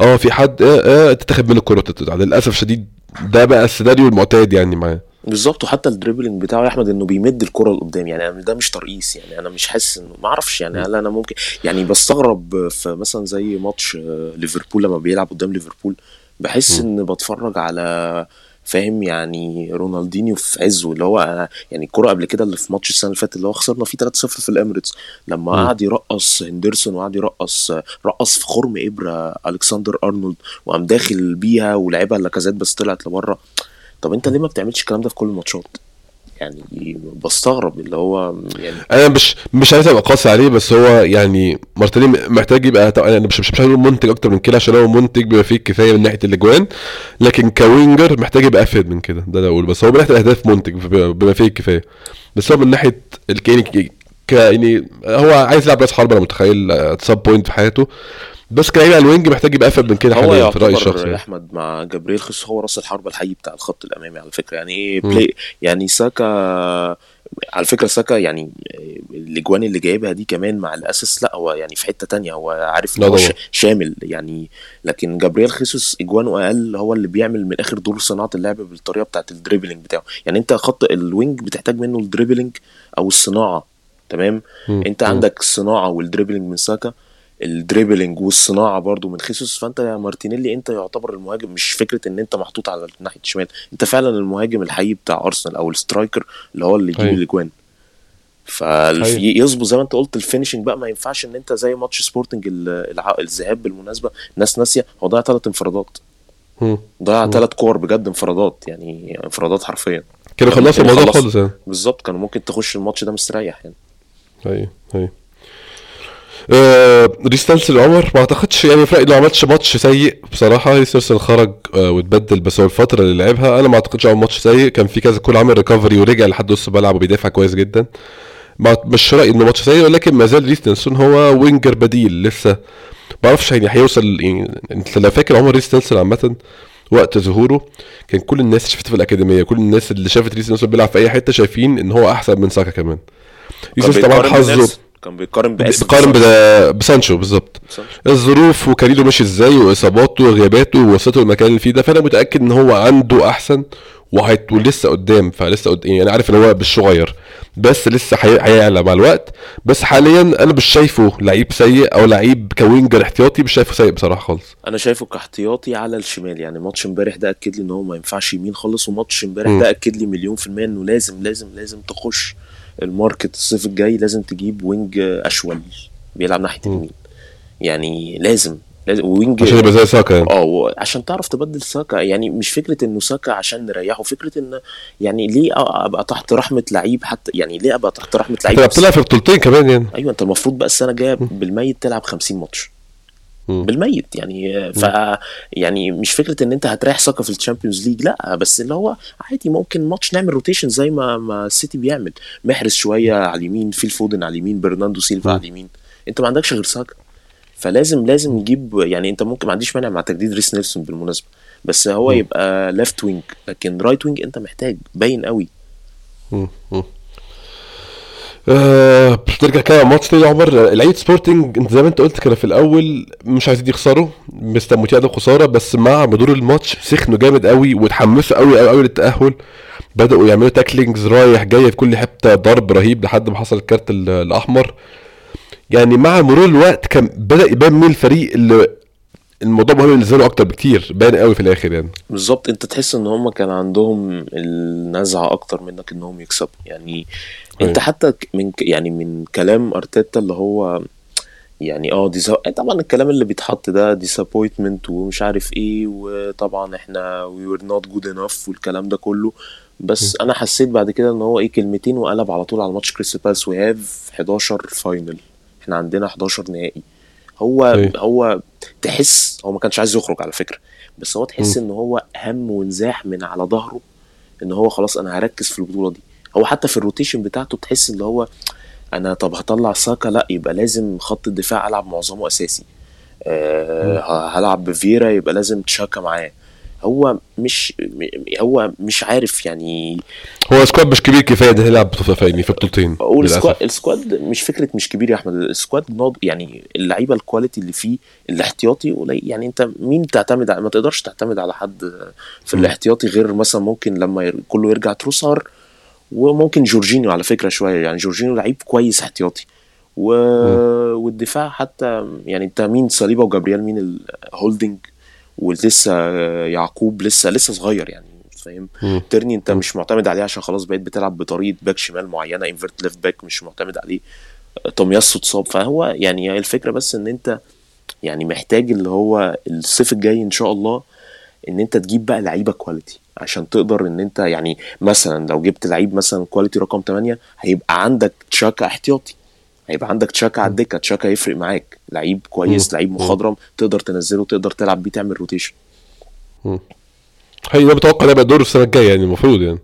آه في حد آه آه تتاخد منه الكورة. للأسف شديد ده بقى السيناريو المعتاد يعني معاه بالظبط. وحتى ال dribbling بتاعه يا أحمد إنه بيمد الكرة لقدام. يعني ده مش ترقيص. يعني أنا مش حاسس إنه ما أعرفش يعني هل أنا ممكن يعني بستغرب في مثلا زي ماتش آه، ليفربول لما بيلعب قدام ليفربول بحس إن بتفرج على فاهم يعني رونالدينيو في عزه. اللي هو أنا يعني الكرة قبل كده اللي في ماتش السنة اللي فاتت اللي هو خسرنا فيه 3-0 في الإميريتس. لما. قعد يرقص هندرسون وقعد يرقص رقص في خرم إبرة ألكسندر أرنولد وقام داخل بيها ولعبها لاكازيت بس طلعت لبره. طب انت ليه ما بتعملش الكلام ده في كل الماتشات؟ يعني بستغرب اللي هو يعني أنا مش مش عايز ابقى قاسي عليه بس هو يعني مارتينيلي محتاج يبقى طبعا أنا مش مش مش هقول منتج أكتر من كده عشان هو منتج بيبقى فيه كفاية من ناحية الأجوان لكن ك winger محتاج يبقى أفيد من كده ده اللي أقول بس هو من ناحية الأهداف منتج بيبقى فيه الكفايه بس هو من ناحية الكيني يعني هو عايز يلعب راس حربة أنا متخيل اتساب بوينت في حياته. بس كلاعب على الوينج محتاج يبقى افيد من كده هو في رايي الشخصي يا أحمد مع جبريل خصوص هو راس الحربه الحقيقي بتاع الخط الأمامي على فكرة. يعني إيه. بلاي يعني ساكا على فكرة ساكا يعني الأجوان اللي جايبها دي كمان مع الاساس لا هو يعني في حتة تانية. هو عارف إن هو شامل يعني. لكن جابرييل خيسوس أجوانه أقل هو اللي بيعمل من الآخر دور صناعة اللعب بالطريقة بتاعت الدريبلينج بتاعه. يعني أنت خط الوينج بتحتاج منه الدريبلينج أو الصناعة تمام. أنت. عندك الصناعه وال dribbling من ساكا. ال dribbling والصناعة برضو من خيسوس فأنت يا مارتينيلي أنت يعتبر المهاجم مش فكرة إن أنت محطوط على ناحيه الشمال أنت فعلا المهاجم الحقيقي بتاع أرسنال أو ال striker اللي هو اللي يجيب أيوة. الأجوان. فيظبط زي ما أنت قلت ال finishing بقى ما ينفعش إن أنت زي ماتش سبورتنج الذهاب بالمناسبة الناس ناسية هو ضيع ثلاث انفرادات. ضيع ثلاث كور بجد انفرادات يعني انفرادات حرفيا كانوا خلصوا الموضوع. خالص يعني بالظبط كانوا ممكن تخش الماتش ده مستريح يعني أيوه أيوه آه ريس نيلسون عمر ما أعتقدش يعني فرق لو عملتش ماتش سيء بصراحة ريس نيلسون خرج آه واتبدل بس هو الفترة اللي لعبها أنا ما أعتقدش عمل ماتش سيء كان في كذا كل عامل recovery ورجع لحد نص الملعب وبيدافع كويس جدا مش رأيي إنه ماتش سيء ولكن ما زال ريس نيلسون هو winger بديل لسه ما أعرفش يعني هيوصل يعني أنت لو فاكر عمر ريس نيلسون عامة وقت ظهوره كان كل الناس شافته في الأكاديمية كل الناس اللي شافت ريس نيلسون بيلعب في أي حتة شايفين إن هو أحسن من ساكا كمان ريس طبعا حظه. كان بيقارن باسم بقارن بدا- بسانشو بالظبط. الظروف وكاريره ماشي إزاي وإصاباته وغياباته ووصلته المكان اللي فيه ده فأنا متأكد إن هو عنده أحسن وهيت ولسه قدام فلسه قدام يعني أنا عارف إن هو مش صغير بس لسه هي- هيعلى مع الوقت. بس حاليا أنا مش شايفه لعيب سيء أو لعيب ك winger احتياطي مش شايفه سيء بصراحة خالص. أنا شايفه كاحتياطي على الشمال يعني ماتش امبارح ده أكد لي إن هو ما ينفعش يمين خالص وماتش امبارح. ده أكد لي مليون في المية إنه لازم لازم لازم تخش. ال market الصيف الجاي لازم تجيب wing أشول بيلعب ناحية مم. اليمين يعني لازم لازم wing عشان يبقى زي ساكا يعني. آه عشان تعرف تبدل ساكا. يعني مش فكرة إنه ساكا عشان نريحه فكرة إن يعني ليه أبقى تحت رحمة لعيب حتى يعني ليه أبقى تحت رحمة لعيب أنت بتلعب في بطولتين كمان يعني. أيوه أنت المفروض بقى السنة الجاية بالميت تلعب 50 ماتش. بالميت. يعني ف يعني مش فكرة إن أنت هتريح ساكا في ال Champions League لأ بس اللي هو عادي ممكن ماتش نعمل rotation زي ما ما السيتي بيعمل. محرز شوية على اليمين فيل فودن على اليمين برناندو سيلفا. على اليمين. أنت ما عندكش غير ساكا. فلازم لازم نجيب يعني أنت ممكن ما عنديش مانع مع تجديد ريس نيلسون بالمناسبة بس هو. يبقى left wing لكن right wing أنت محتاج باين قوي. آه بنرجع كده الماتش تاني يا عمر. لعيبة سبورتنج انت زي ما انت قلت كده في الأول مش عايزين يخسروا. مستمتعين بخساره بس مع مرور الماتش سخنوا جامد قوي واتحمسوا قوي قوي قوي للتأهل. بدأوا يعملوا tacklings رايح جاي في كل حتة ضرب رهيب لحد ما حصل الكارت ال- الأحمر. يعني مع مرور الوقت كان بدأ يبان مين الفريق اللي الموضوع مهم بالنسبة له أكتر بكتير باين قوي في الآخر يعني. بالظبط. انت تحس إن هم كان عندهم النزعة أكتر منك إنهم يكسبوا. يعني انت. حتى من يعني من كلام أرتيتا اللي هو يعني آه دي طبعا الكلام اللي بيتحط ده disappointment ومش عارف إيه وطبعا إحنا we were not good enough والكلام ده كله. بس أنا حسيت بعد كده إن هو إيه كلمتين وقلب على طول على ماتش كريستال بالاس. we have 11 final إحنا عندنا 11 نهائي. هو أيوة. هو تحس هو ما كانش عايز يخرج على فكرة. بس هو تحس مم. إن هو هم وانزاح من على ظهره إن هو خلاص أنا هركز في البطولة دي. هو حتى في ال rotation بتاعته تحس ان هو أنا طب هطلع ساكا لا يبقى لازم خط الدفاع ألعب معظمه أساسي. أه هلعب بفييرا يبقى لازم تشاكا معاه. هو مش هو مش عارف يعني هو squad مش كبير كفاية ده يلعب في في بطولتين. السكواد السكواد مش فكرة مش كبير يا أحمد ال squad ناقص يعني اللعيبة ال quality اللي فيه الاحتياطي قليل. يعني أنت مين تعتمد على ما تقدرش تعتمد على حد في. الاحتياطي غير مثلا ممكن لما كله يرجع تروسار وممكن جورجينيو على فكرة شوية يعني جورجينيو لعيب كويس احتياطي. و... والدفاع حتى يعني انت مين صليبة وجابرييل مين هولدنج ولسه يعقوب لسه لسه صغير يعني فاهم. تيرني انت مش معتمد عليه عشان خلاص بقيت بتلعب بطريقة back شمال معينة inverted left back مش معتمد عليه. تومياسو اتصاب فهو يعني الفكرة بس ان انت يعني محتاج اللي هو الصيف الجاي إن شاء الله إن أنت تجيب بقى لعيبة quality عشان تقدر إن أنت يعني مثلا لو جبت لعيب مثلا quality رقم 8 هيبقى عندك تشاكا احتياطي. هيبقى عندك تشاكا على الدكة تشاكا يفرق معاك. لعيب كويس. لعيب مخضرم تقدر تنزله تقدر تلعب بيه تعمل rotation هي ده بتوقع ده يبقى دوره السنة الجاية يعني المفروض يعني.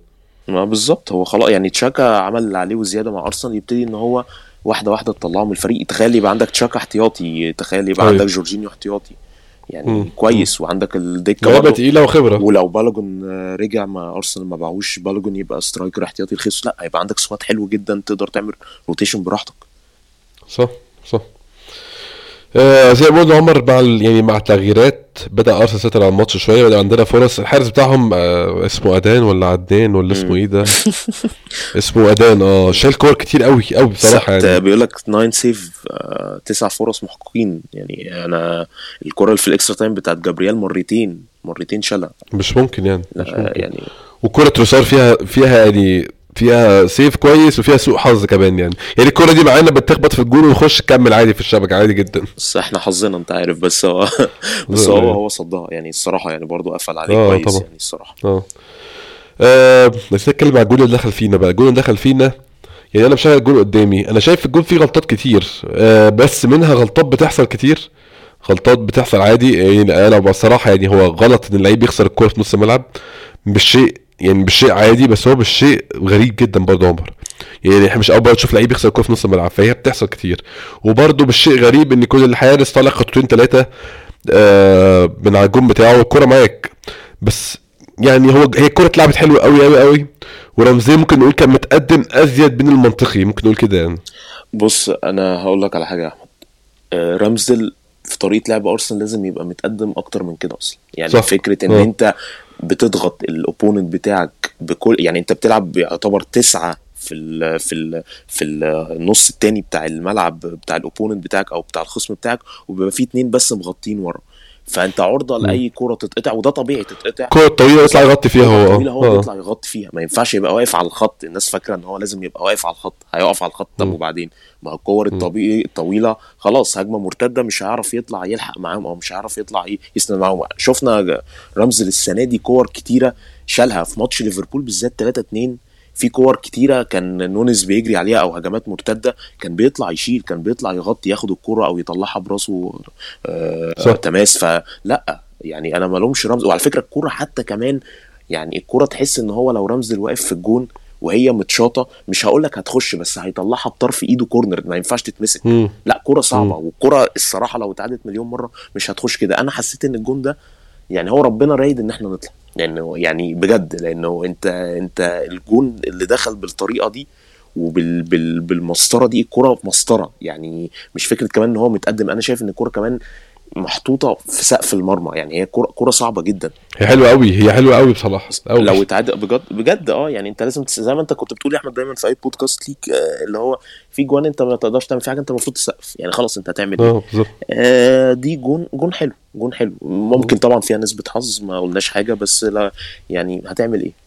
ما بالظبط. هو خلاص يعني تشاكا عمل اللي عليه وزيادة مع أرسنال يبتدي إن هو واحدة واحدة تطلعه من الفريق. تخيل يبقى عندك تشاكا احتياطي تخيل يبقى أيوة. عندك جورجينيو احتياطي. يعني مم. كويس وعندك الدكة برضه. تقيلة وخبرة. ولو بالوجون رجع مع أرسنال ما باعوش بالوجون يبقى striker احتياطي رخيص لا هيبقى عندك squad حلو جدا تقدر تعمل rotation براحتك. صح صح. آه زي ما قلنا عمر مع يعني مع التغييرات بدأ أرسنال يسيطر على الماتش شوية بدا عندنا فرص. الحارس بتاعهم آه اسمه أدان ولا عدنان ولا اسمه. إيه ده؟ *laughs* اسمه أدان آه شال كور كتير قوي قوي بصراحة يعني. بيقول لك 9 saves آه، تسع فرص محققين. يعني أنا الكرة اللي في ال extra time بتاعت جابرييل مرتين مرتين شالها. مش ممكن يعني مش لا ممكن. يعني وكرة تروسار فيها فيها يعني فيها save كويس وفيها سوء حظ كمان يعني. يعني الكرة دي معانا بتخبط في الجون ونخش نكمل عادي في الشبكة عادي جدا. بس إحنا حظنا أنت عارف بس هو *laughs* بس هو هو صدها. يعني الصراحة يعني برضو قفل عليه آه، كويس طبعا. يعني الصراحة. آه. آه، نتكلم على الجول اللي دخل فينا بقى. الجول اللي دخل فينا يعني أنا مشغل الجول قدامي. أنا شايف الجول فيه غلطات كتير. آه، بس منها غلطات بتحصل كتير. غلطات بتحصل عادي. يعني أنا بصراحة يعني هو غلط إن اللعيب يخسر الكورة في نص الملعب. مش شيء يعني مش شيء عادي بس هو مش شيء غريب جدا برضه عمر. يعني إحنا مش أول مرة تشوف لعيب يخسر الكوره في نص الملعب فهي بتحصل كتير. وبرضه مش شيء غريب إن كل الحارس طالع خطوتين ثلاثة آه من على الجون بتاعه والكورة معاك. بس يعني هو هي الكورة اتلعبت حلوة قوي قوي قوي ورامزديل ممكن نقول كان متقدم أزيد من المنطقي ممكن نقول كده يعني. بص أنا هقول لك على حاجة يا أحمد. آه، رامزديل في طريقة لعب أرسنال لازم يبقى متقدم أكتر من كده أصلا. يعني صح. فكرة إن آه. أنت بتضغط ال opponent بتاعك بكل يعني انت بتلعب يعتبر تسعة في ال في ال في النص التاني بتاع الملعب بتاع ال opponent بتاعك أو بتاع الخصم بتاعك وبيبقى فيه اتنين بس مغطين ورا. فأنت عرضة لأي كرة تتقطع وده طبيعي تتقطع. الكوره الطويله يطلع يغطي فيها هو. طويلة هو آه. بيطلع يغطي فيها. ما ينفعش يبقى واقف على الخط. الناس فاكرة إن هو لازم يبقى واقف على الخط. هيقف على الخط. طب. وبعدين؟ ما هو الكور الطبيعي الطويلة خلاص هجمة مرتدة مش هيعرف يطلع يلحق معاهم أو مش هيعرف يطلع يسند معاهم. شفنا رامزديل السنة دي كور كتيرة شالها في ماتش ليفربول بالذات 3 2 في كور كتيرة كان نونز بيجري عليها أو هجمات مرتدة كان بيطلع يشيل كان بيطلع يغطي ياخد الكرة أو يطلعها براسه آه. تماس. فلا يعني أنا ما لومش رمز. وعلى فكرة الكوره حتى كمان يعني الكوره تحس إن هو لو رمز واقف في الجون وهي متشاطة مش هقول لك هتخش بس هيطلعها بطرف إيده كورنر ما ينفعش تتمسك. مم. لأ كوره صعبة. والكوره الصراحة لو اتعادت مليون مرة مش هتخش كده. أنا حسيت إن الجون ده يعني هو ربنا رايد إن إحنا نطلع. لأنه يعني بجد لأنه أنت أنت الجون اللي دخل بالطريقة دي وبال بال بالمسطرة دي الكوره مسطرة. يعني مش فكرة كمان إن هو متقدم أنا شايف إن الكوره كمان محطوطة في سقف المرمى. يعني هي كوره كوره صعبة جدا. هي حلوة قوي هي حلوة قوي بصراحة قوي لو اتعاد بجد بجد آه يعني أنت لازم تس... زي ما أنت كنت بتقول يا أحمد دايما في أي بودكاست ليك آه اللي هو في جوان أنت ما تقدرش تعمل فيها حاجة أنت المفروض تسقف. يعني خلاص أنت هتعمل إيه؟ آه بالظبط. آه دي جون جون حلو جون حلو. ممكن طبعا فيها نسبة حظ ما قلناش حاجة بس لا يعني هتعمل إيه؟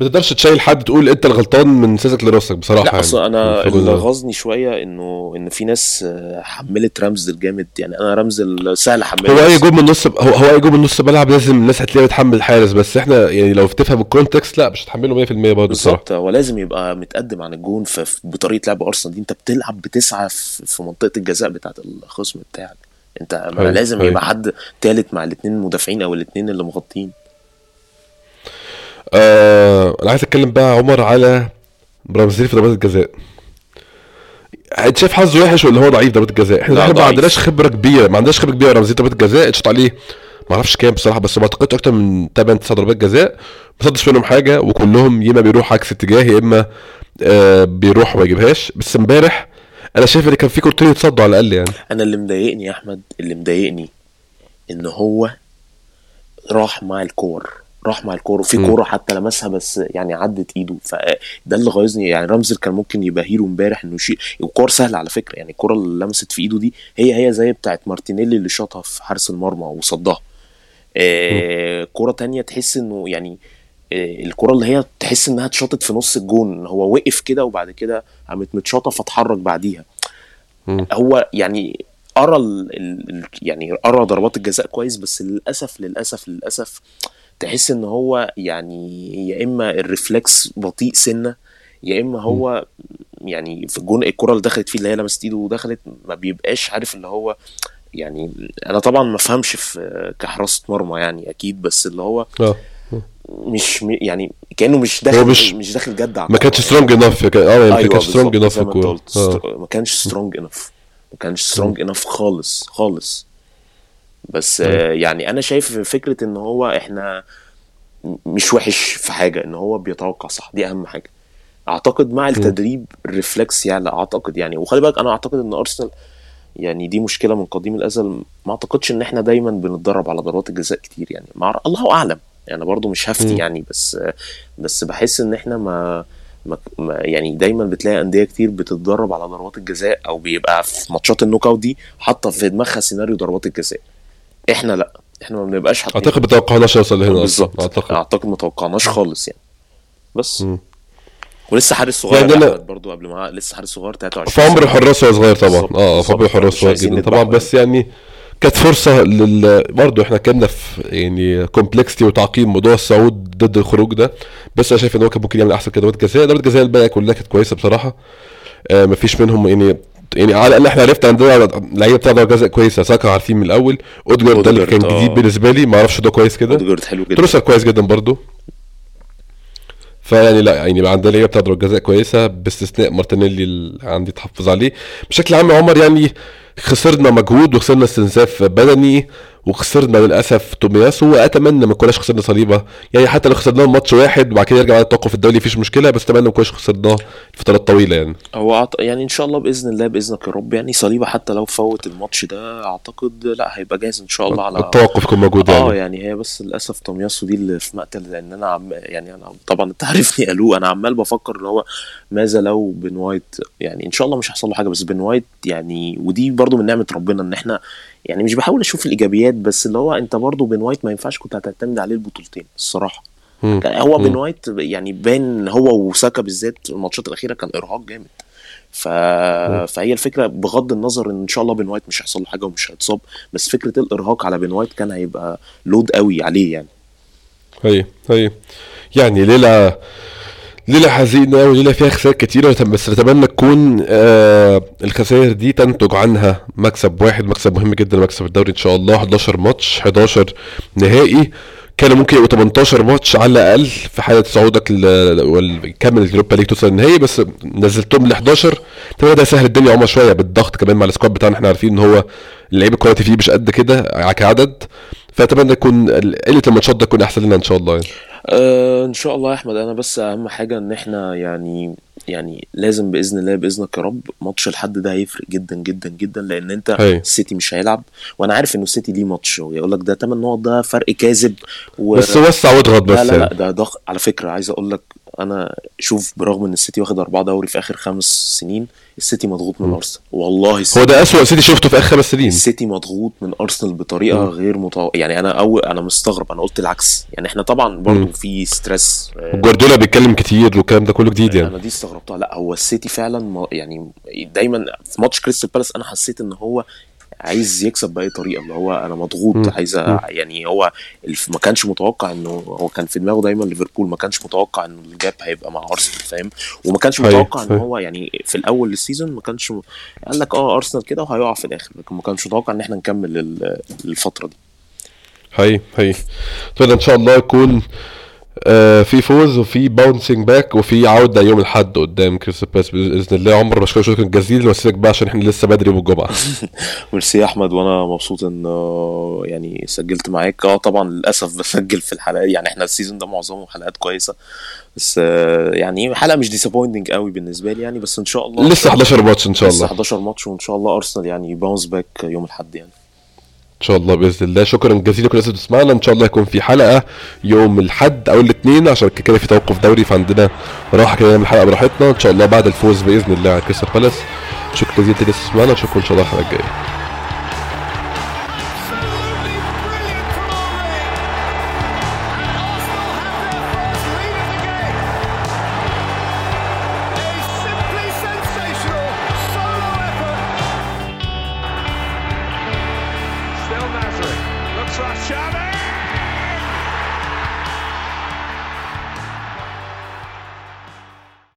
ما تقدرش تشيل حد تقول انت الغلطان من ساسك لراسك بصراحة لا يعني. أصل أنا اللي. غاظني شوية إنه إن في ناس آه، حملت رامسديل جامد يعني أنا رامسديل سهل أحمله. هو أي جول من نص هو, هو أي جول من نص ملعب لازم الناس هتلاقيها بتحمل الحارس بس إحنا يعني لو تفهم ال context لا مش هتحمله 100% برضه بالظبط. هو لازم يبقى متقدم عن الجون بطريقة لعب أرسنال دي. أنت بتلعب بتسعة في منطقة الجزاء بتاعت الخصم بتاعك. أنت ما أيوة، لازم أيوة. يبقى حد تالت مع الاثنين المدافعين أو الاثنين اللي مغطين آه أنا عايز أتكلم بقى عمر على برازيل في ضربات الجزاء. شايف حظه وحش ولا هو ضعيف ضربات الجزاء؟ إحنا إحنا ما. عندناش خبرة كبيرة ما عندناش خبرة كبيرة. رمزيه ضربات الجزاء اتشط عليه. ما أعرفش كام بصراحة بس ما أعتقدش أكتر من 8 9 ضربات جزاء. ما صدش منهم حاجة وكلهم يا إما بيروح عكس اتجاه يا إما آه بيروح وما يجيبهاش. بس امبارح أنا شايف إن كان في كورتين يتصدوا على الأقل يعني. أنا اللي مضايقني يا أحمد اللي مضايقني إن هو راح مع الكور. راح مع الكورة. مم. كورة حتى لمسها بس يعني عدت إيده. فده اللي غيظني. يعني رامسديل كان ممكن يبقى hero امبارح إنه يشيل. الكور سهلة على فكرة. يعني الكورة اللي لمست في إيده دي هي هي زي بتاعت مارتينيلي اللي شاطها في حارس المرمى وصدها. آه كورة تانية تحس إنه يعني آه الكورة اللي هي تحس إنها اتشاطت في نص الجون. هو وقف كده وبعد كده قامت متشاطة فاتحرك بعديها. مم. هو يعني قرا ال- ال- ال- يعني قرا ضربات الجزاء كويس بس للأسف للأسف للأسف تحس إن هو يعني يا إما ال reflex بطيء سنة يا إما هو يعني في الجون الكره اللي دخلت فيه اللي هي لمست إيده ودخلت ما بيبقاش عارف اللي هو يعني أنا طبعا ما فهمش في كحراسه مرمى يعني أكيد بس اللي هو آه. مش م- يعني كأنه مش داخل مش, مش- مش داخل جد على ما كانش. strong enough آه يعني ما أيوه كانش strong enough str- ما كانش strong enough ما كانش strong enough خالص خالص. بس يعني أنا شايف فكرة إن هو إحنا م- مش وحش في حاجة إن هو بيتوقع صح دي أهم حاجة. أعتقد مع التدريب ال reflex يعني أعتقد يعني. وخلي بالك أنا أعتقد إن أرسنال يعني دي مشكلة من قديم الأزل. ما أعتقدش إن إحنا دايما بنتدرب على ضربات الجزاء كتير يعني. مع الله أعلم. يعني برضو مش هفتي مم. يعني بس بس بحس إن إحنا ما ما ما- يعني دايما بتلاقي أندية كتير بتتدرب على ضربات الجزاء أو بيبقى في ماتشات ال knockout دي حاطة في دماغها سيناريو ضربات الجزاء. إحنا لا إحنا ما بنبقاش حاطين أعتقد ما توقعناش يوصل لهنا بالظبط. أعتقد. أعتقد ما توقعناش خالص يعني. بس. مم. ولسه حارس صغير يعني يعني أنا- برضه قبل ما لسه حارس صغير 23 في عمر. الحراس وهو صغير طبعا. بالظبط، آه في عمر. الحراس صغير جدا طبعا. بس يعني. كانت فرصة لل برضه إحنا اتكلمنا في يعني complexity وتعقيد موضوع الصعود ضد الخروج ده. بس أنا شايف إن هو كان ممكن يعمل أحسن كده. ضربه جزاء ضربه جزاء الباقيه كلها كانت كويسة بصراحة. آه مفيش منهم يعني يعني على الأقل إحنا عرفنا عندنا لعيبة بتاع ضربه جزاء كويسة. ساكا عارفين من الأول. أوديجارد ده اللي كان جديد آه. بالنسبة لي. ما أعرفش ده كويس كده. اوديجارد حلو جدا. تروسارد كويس جدا برضو فيعني لا يعني بقى عندنا لعيبة بتاع جزاء كويسة باستثناء مارتينيلي اللي عندي تحفظ عليه. بشكل عام يا عمر يعني خسرنا مجهود وخسرنا استنزاف بدني. وخسرنا للأسف تومياسو وأتمنى ما كناش خسرنا صليبة. يعني حتى لو خسرناه ماتش واحد وبعد كده يرجع بعد التوقف الدولي مفيش مشكلة بس أتمنى ما كناش خسرناه فترات طويلة يعني. هو عط... يعني إن شاء الله بإذن الله باذنك يا رب. يعني صليبة حتى لو فوت الماتش ده أعتقد لا هيبقى جاهز إن شاء الله على التوقف يكون موجود آه يعني يعني هي بس للأسف تومياسو دي اللي في مقتل لأن أنا عم يعني أنا طبعا أنت عارفني قالوا أنا عمال بفكر اللي هو ماذا لو بن وايت يعني إن شاء الله مش هيحصل له حاجة بس بن وايت يعني ودي برضو من نعمة ربنا إن إحنا يعني مش بحاول أشوف الإيجابيات بس اللي هو أنت برضو بن وايت ما ينفعش كنت هتعتمد عليه البطولتين الصراحة. مم. كان هو. بن وايت يعني باين هو وساكا بالذات الماتشات الأخيرة كان إرهاق جامد. ف... فهي الفكرة بغض النظر إن إن شاء الله بن وايت مش هيحصل له حاجة ومش هيتصاب بس فكرة الإرهاق على بن وايت كان هيبقى load قوي عليه يعني. هي هي يعني ليلة ليلة حزينة وليلة فيها خسائر كتيرة بس نتمنى تكون آه الخسائر دي تنتج عنها مكسب واحد مكسب مهم جدا مكسب الدوري إن شاء الله. 11 ماتش 11 نهائي. كان ممكن يبقوا 18 ماتش على الأقل في حالة صعودك ل- وكمل اليوروبا ليج توصل النهائي بس نزلتهم ل 11 طبعا ده سهل الدنيا عمر شوية بالضغط كمان مع ال squad بتاعنا. إحنا عارفين إن هو اللعيبه ال quality فيه مش قد كده كعدد. فأتمنى يكون ال- قلة الماتشات ده تكون أحسن لنا إن شاء الله يعني. أه إن شاء الله يا أحمد أنا بس أهم حاجة إن إحنا يعني يعني لازم بإذن الله باذنك يا رب ماتش الحد ده هيفرق جدا جدا جدا لأن أنت هي. السيتي مش هيلعب وأنا عارف إنه السيتي ليه ماتش ويقول لك ده 8 نقط ده فرق كاذب و... بس وسع وأضغط بس لا لا لا يعني. ده ضغط على فكرة عايز أقول لك أنا شوف برغم ان السيتي واخد اربعة دوري في اخر خمس سنين السيتي مضغوط من أرسنال. والله السيتي هو ده أسوأ سيتي شفته في آخر خمس سنين. السيتي مضغوط من أرسنال بطريقة مم. غير متوقعه يعني أنا أول أنا مستغرب أنا قلت العكس. يعني إحنا طبعا برضو. في stress آه، جوارديولا بيتكلم كتير والكلام ده كله جديد يعني. أنا دي استغربتها. لا هو السيتي فعلا ما- يعني دايما في ماتش كريستال بالاس أنا حسيت إن هو عايز يكسب بأي طريقة اللي هو أنا مضغوط. عايز يعني هو ما كانش متوقع إنه هو كان في دماغه دايما ليفربول ما كانش متوقع إنه ال gap هيبقى مع أرسنال فاهم وما كانش أيوة، متوقع إن. هو يعني في الأول ال season ما كانش م- قال لك آه أرسنال كده وهيقع في الآخر لكن ما كانش متوقع إن إحنا نكمل ال- الفترة دي هي هي اتمنى إن شاء الله يكون في فوز وفي bouncing back وفي عودة يوم الأحد قدام كريستال بالاس بإذن الله. عمر بشكرك شكرا جزيلا. واسيبك بقى عشان إحنا لسه بدري يوم الجمعه *laughs* ميرسي يا أحمد وأنا مبسوط إن آه، يعني سجلت معاك. آه طبعا للأسف بسجل في الحلقات يعني إحنا ال season ده معظمه حلقات كويسة. بس آه، يعني حلقة مش disappointing قوي بالنسبة لي يعني. بس إن شاء الله لسه 11 ماتش إن شاء لسه الله 11 ماتش وإن شاء الله أرسنال يعني bounce back يوم الأحد يعني. إن شاء الله بإذن الله. شكرا جزيلا لكل الناس اللي بتسمعنا إن شاء الله يكون في حلقة يوم الأحد أو الاثنين عشان كده في توقف دوري فعندنا راحة كده نعمل الحلقة براحتنا. إن شاء الله بعد الفوز بإذن الله. على كريستال بالاس شكرا جزيلا للي تسمعنا نشوفكم إن شاء الله الحلقة الجاية.